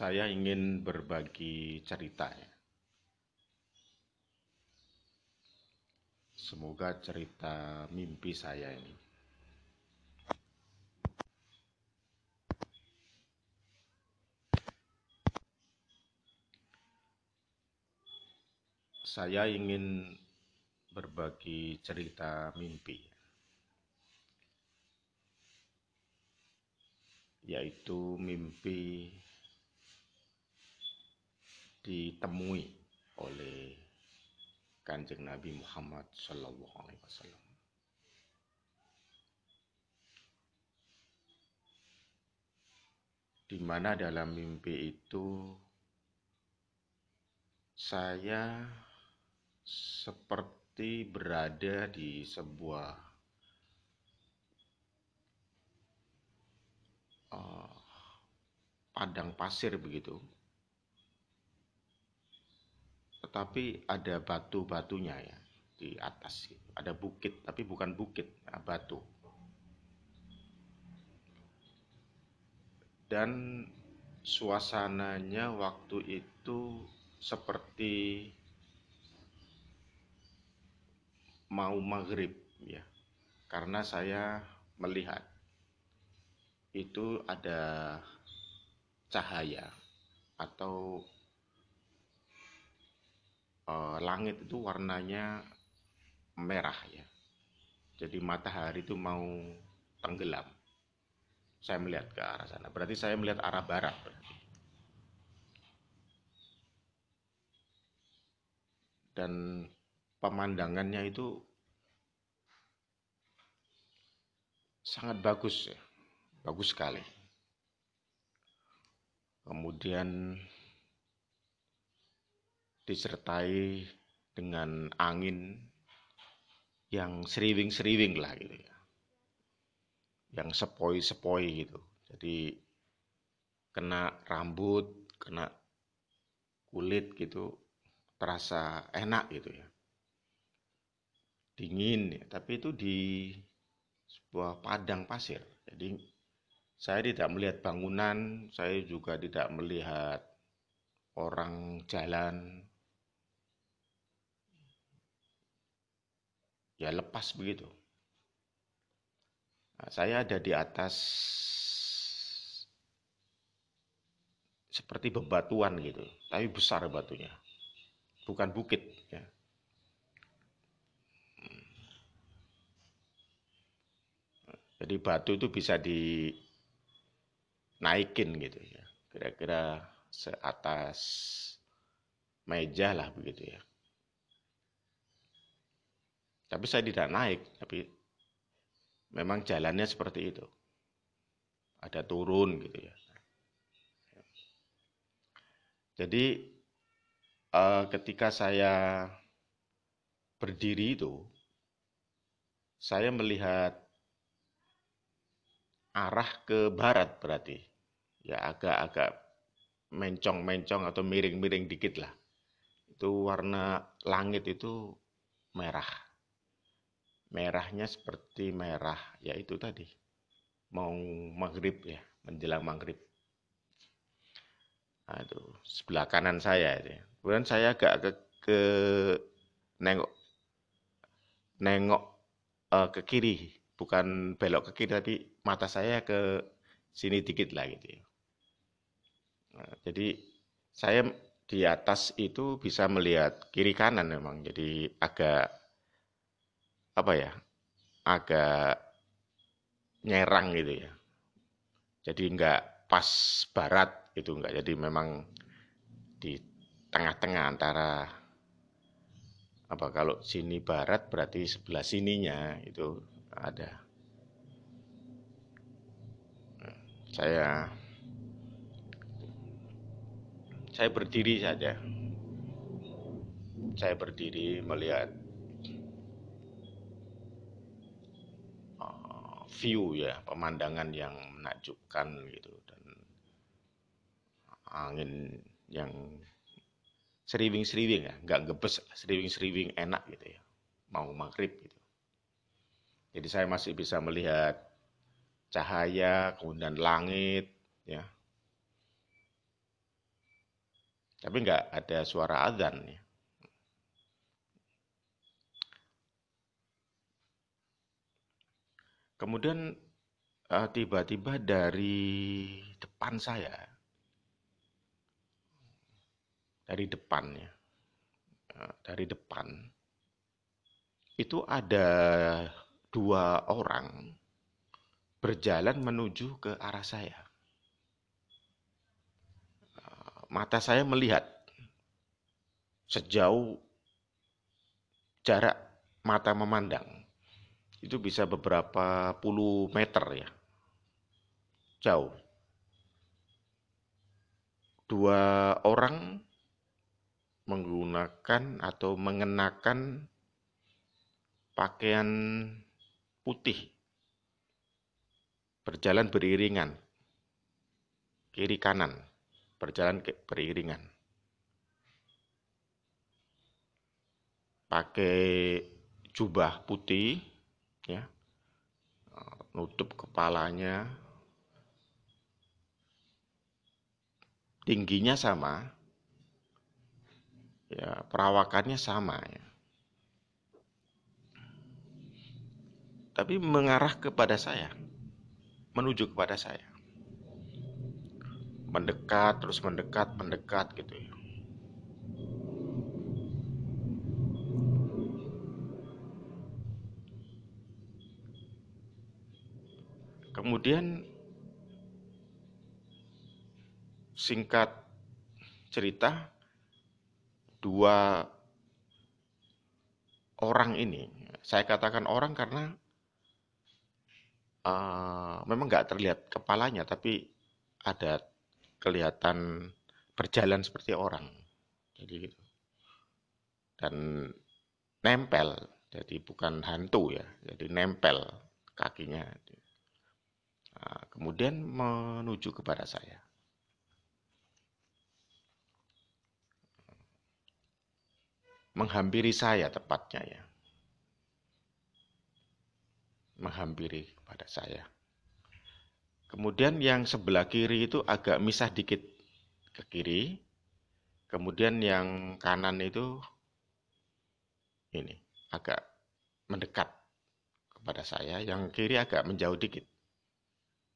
saya ingin berbagi cerita ya. Semoga cerita mimpi saya ini saya ingin berbagi cerita mimpi yaitu mimpi ditemui oleh kanjeng Nabi Muhammad Sallallahu Alaihi Wasallam. Di mana dalam mimpi itu saya seperti berada di sebuah uh, padang pasir begitu tetapi ada batu-batunya ya di atas ada bukit tapi bukan bukit ya, batu. Dan suasananya waktu itu seperti mau maghrib ya. Karena saya melihat itu ada cahaya atau Eh, langit itu warnanya merah ya. Jadi matahari itu mau tenggelam. Saya melihat ke arah sana. Berarti saya melihat arah barat berarti. Dan pemandangannya itu sangat bagus ya. Bagus sekali. Kemudian disertai dengan angin yang seriwing-seriwing lah gitu ya. Yang sepoi-sepoi gitu. Jadi kena rambut, kena kulit gitu terasa enak gitu ya. Dingin ya, tapi itu di sebuah padang pasir. Jadi saya tidak melihat bangunan, saya juga tidak melihat orang jalan, ya lepas begitu. Nah, saya ada di atas seperti bebatuan gitu, tapi besar batunya, bukan bukit. Ya. Jadi batu itu bisa dinaikin gitu ya, kira-kira seatas meja lah begitu ya. Tapi saya tidak naik, tapi memang jalannya seperti itu. Ada turun gitu ya. Jadi uh, ketika saya berdiri itu, saya melihat arah ke barat berarti. Ya agak-agak mencong-mencong atau miring-miring dikit lah. Itu warna langit itu merah merahnya seperti merah yaitu tadi mau maghrib ya menjelang maghrib aduh sebelah kanan saya ya. kemudian saya agak ke, ke nengok nengok uh, ke kiri bukan belok ke kiri tapi mata saya ke sini dikit lah gitu ya. Nah, jadi saya di atas itu bisa melihat kiri kanan memang jadi agak apa ya agak nyerang gitu ya. Jadi nggak pas barat itu nggak. Jadi memang di tengah-tengah antara apa kalau sini barat berarti sebelah sininya itu ada. Saya saya berdiri saja. Saya berdiri melihat view ya, pemandangan yang menakjubkan gitu dan angin yang seriwing-seriwing ya, nggak gebes, seriwing-seriwing enak gitu ya, mau maghrib gitu. Jadi saya masih bisa melihat cahaya, kemudian langit, ya. Tapi nggak ada suara adzan ya. Kemudian eh, tiba-tiba dari depan saya, dari depan ya, uh, dari depan itu ada dua orang berjalan menuju ke arah saya. Uh, mata saya melihat sejauh jarak mata memandang itu bisa beberapa puluh meter ya. Jauh. Dua orang menggunakan atau mengenakan pakaian putih. Berjalan beriringan. Kiri kanan. Berjalan beriringan. Pakai jubah putih ya nutup kepalanya. Tingginya sama. Ya perawakannya sama ya. Tapi mengarah kepada saya menuju kepada saya. Mendekat terus mendekat mendekat gitu ya Kemudian singkat cerita dua orang ini, saya katakan orang karena uh, memang nggak terlihat kepalanya, tapi ada kelihatan berjalan seperti orang, jadi gitu. Dan nempel, jadi bukan hantu ya, jadi nempel kakinya. Nah, kemudian menuju kepada saya. Menghampiri saya tepatnya ya. Menghampiri kepada saya. Kemudian yang sebelah kiri itu agak misah dikit ke kiri. Kemudian yang kanan itu ini agak mendekat kepada saya, yang kiri agak menjauh dikit.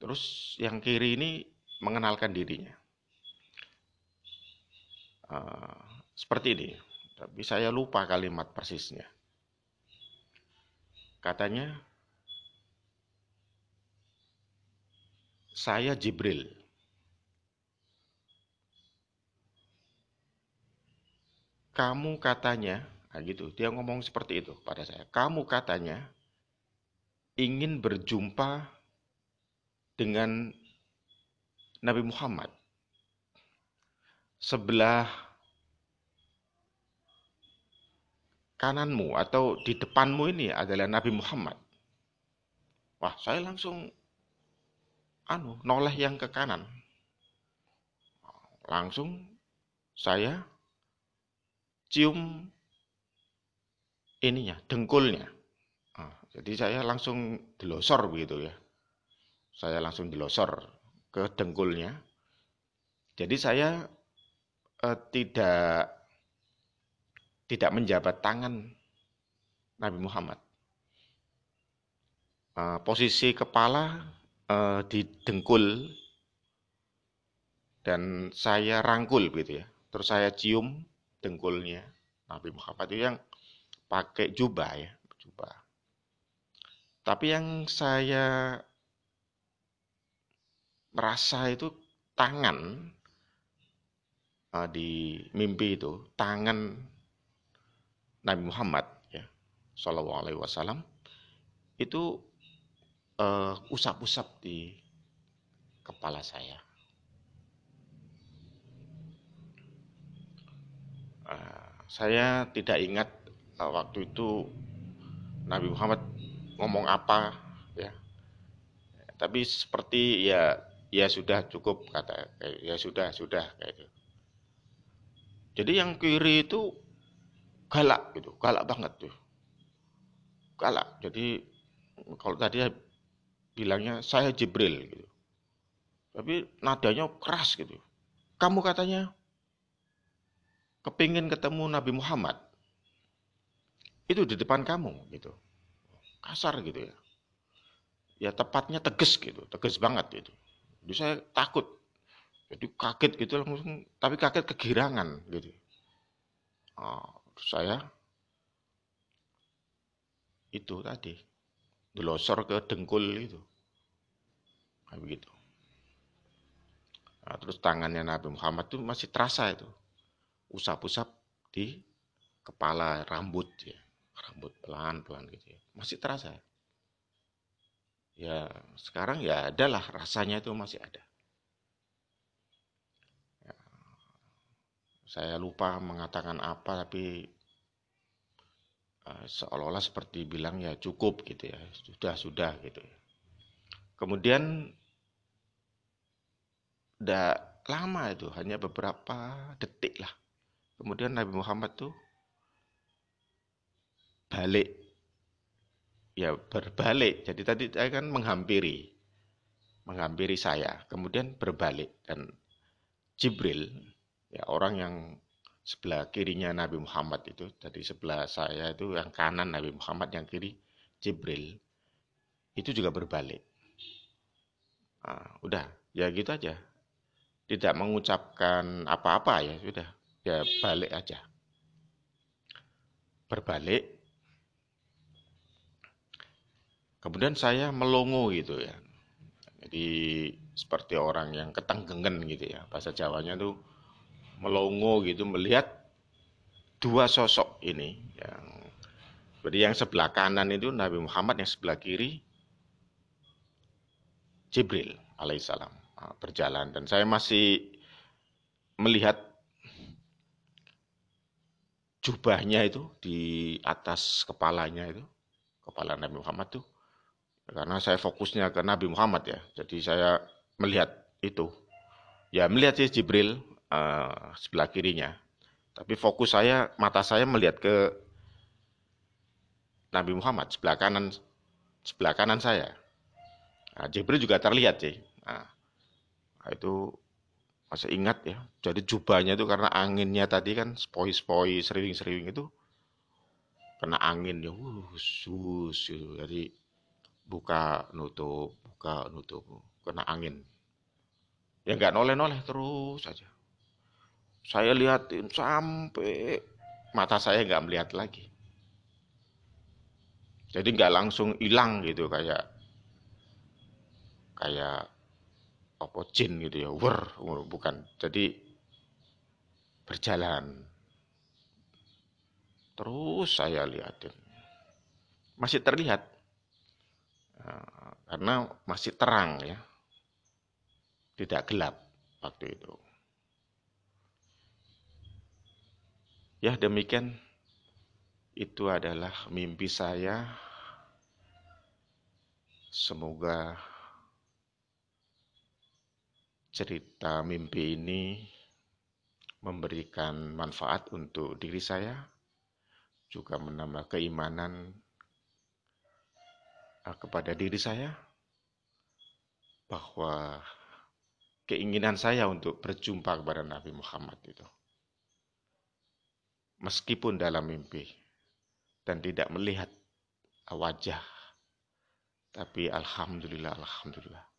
Terus yang kiri ini mengenalkan dirinya. Uh, seperti ini, tapi saya lupa kalimat persisnya. Katanya, saya Jibril. Kamu katanya, nah gitu, dia ngomong seperti itu pada saya. Kamu katanya ingin berjumpa dengan Nabi Muhammad. Sebelah kananmu atau di depanmu ini adalah Nabi Muhammad. Wah, saya langsung anu noleh yang ke kanan. Langsung saya cium ininya, dengkulnya. Nah, jadi saya langsung delosor begitu ya saya langsung dilosor ke dengkulnya. Jadi saya eh, tidak tidak menjabat tangan Nabi Muhammad. Eh, posisi kepala eh, di dengkul dan saya rangkul gitu ya. Terus saya cium dengkulnya Nabi Muhammad itu yang pakai jubah ya, jubah. Tapi yang saya merasa itu tangan uh, di mimpi itu tangan Nabi Muhammad ya Shallallahu Alaihi Wasallam itu uh, usap-usap di kepala saya. Uh, saya tidak ingat uh, waktu itu Nabi Muhammad ngomong apa ya, tapi seperti ya ya sudah cukup kata ya sudah sudah kayak itu jadi yang kiri itu galak gitu galak banget tuh galak jadi kalau tadi bilangnya saya Jibril gitu tapi nadanya keras gitu kamu katanya kepingin ketemu Nabi Muhammad, itu di depan kamu gitu. Kasar gitu ya. Ya tepatnya tegas gitu, tegas banget gitu. Jadi saya takut. Jadi kaget gitu langsung, tapi kaget kegirangan gitu. Oh, saya itu tadi delosor ke dengkul itu. Kayak begitu. Nah, terus tangannya Nabi Muhammad itu masih terasa itu. Usap-usap di kepala, rambut ya. Rambut pelan-pelan gitu ya. Masih terasa. Ya, sekarang ya adalah rasanya itu masih ada. Ya, saya lupa mengatakan apa tapi uh, seolah-olah seperti bilang ya cukup gitu ya. Sudah, sudah gitu ya. Kemudian tidak lama itu, hanya beberapa detik lah. Kemudian Nabi Muhammad tuh balik. Ya berbalik. Jadi tadi saya kan menghampiri. Menghampiri saya. Kemudian berbalik. Dan Jibril, ya orang yang sebelah kirinya Nabi Muhammad itu, tadi sebelah saya itu yang kanan Nabi Muhammad, yang kiri Jibril, itu juga berbalik. Nah, udah, ya gitu aja tidak mengucapkan apa-apa ya sudah ya balik aja berbalik kemudian saya melongo gitu ya. Jadi seperti orang yang ketenggengen gitu ya. Bahasa Jawanya tuh melongo gitu melihat dua sosok ini yang jadi yang sebelah kanan itu Nabi Muhammad yang sebelah kiri Jibril alaihissalam. Ah, berjalan. Dan saya masih melihat jubahnya itu di atas kepalanya itu kepala Nabi Muhammad tuh karena saya fokusnya ke Nabi Muhammad ya. Jadi saya melihat itu. Ya melihat sih Jibril uh, sebelah kirinya. Tapi fokus saya mata saya melihat ke Nabi Muhammad sebelah kanan sebelah kanan saya. Nah, Jibril juga terlihat sih. Nah, Nah, itu masih ingat ya. Jadi jubahnya itu karena anginnya tadi kan spoi-spoi, sering-sering itu kena angin ya, wus, wus. Jadi buka nutup, buka nutup, kena angin. Ya nggak noleh-noleh terus saja. Saya lihatin sampai mata saya nggak melihat lagi. Jadi nggak langsung hilang gitu kayak kayak apa jin gitu ya wer bukan jadi berjalan terus saya lihatin masih terlihat karena masih terang ya. Tidak gelap waktu itu. Ya demikian. Itu adalah mimpi saya. Semoga cerita mimpi ini memberikan manfaat untuk diri saya, juga menambah keimanan eh, kepada diri saya, bahwa keinginan saya untuk berjumpa kepada Nabi Muhammad itu, meskipun dalam mimpi dan tidak melihat wajah, tapi alhamdulillah, alhamdulillah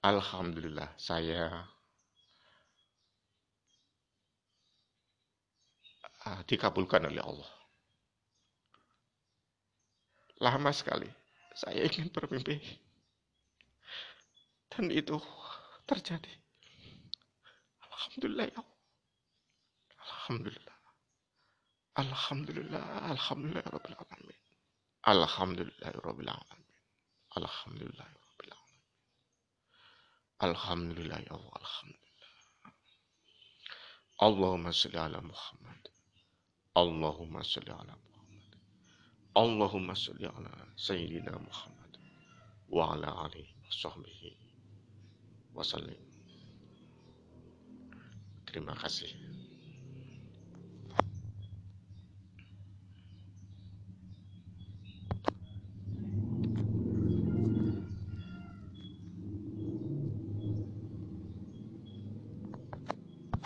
Alhamdulillah saya ah, dikabulkan oleh Allah. Lama sekali saya ingin bermimpi. Dan itu terjadi. Alhamdulillah ya Allah. Alhamdulillah. Alhamdulillah. Alhamdulillah Rabbil Alamin. Alhamdulillah Rabbil Alamin. Alhamdulillah. Alhamdulillah ya Allah, Alhamdulillah. Allahumma salli ala Muhammad. Allahumma salli ala Muhammad. اللهم صل على سيدنا محمد وعلى آله وصحبه وسلم. terima kasih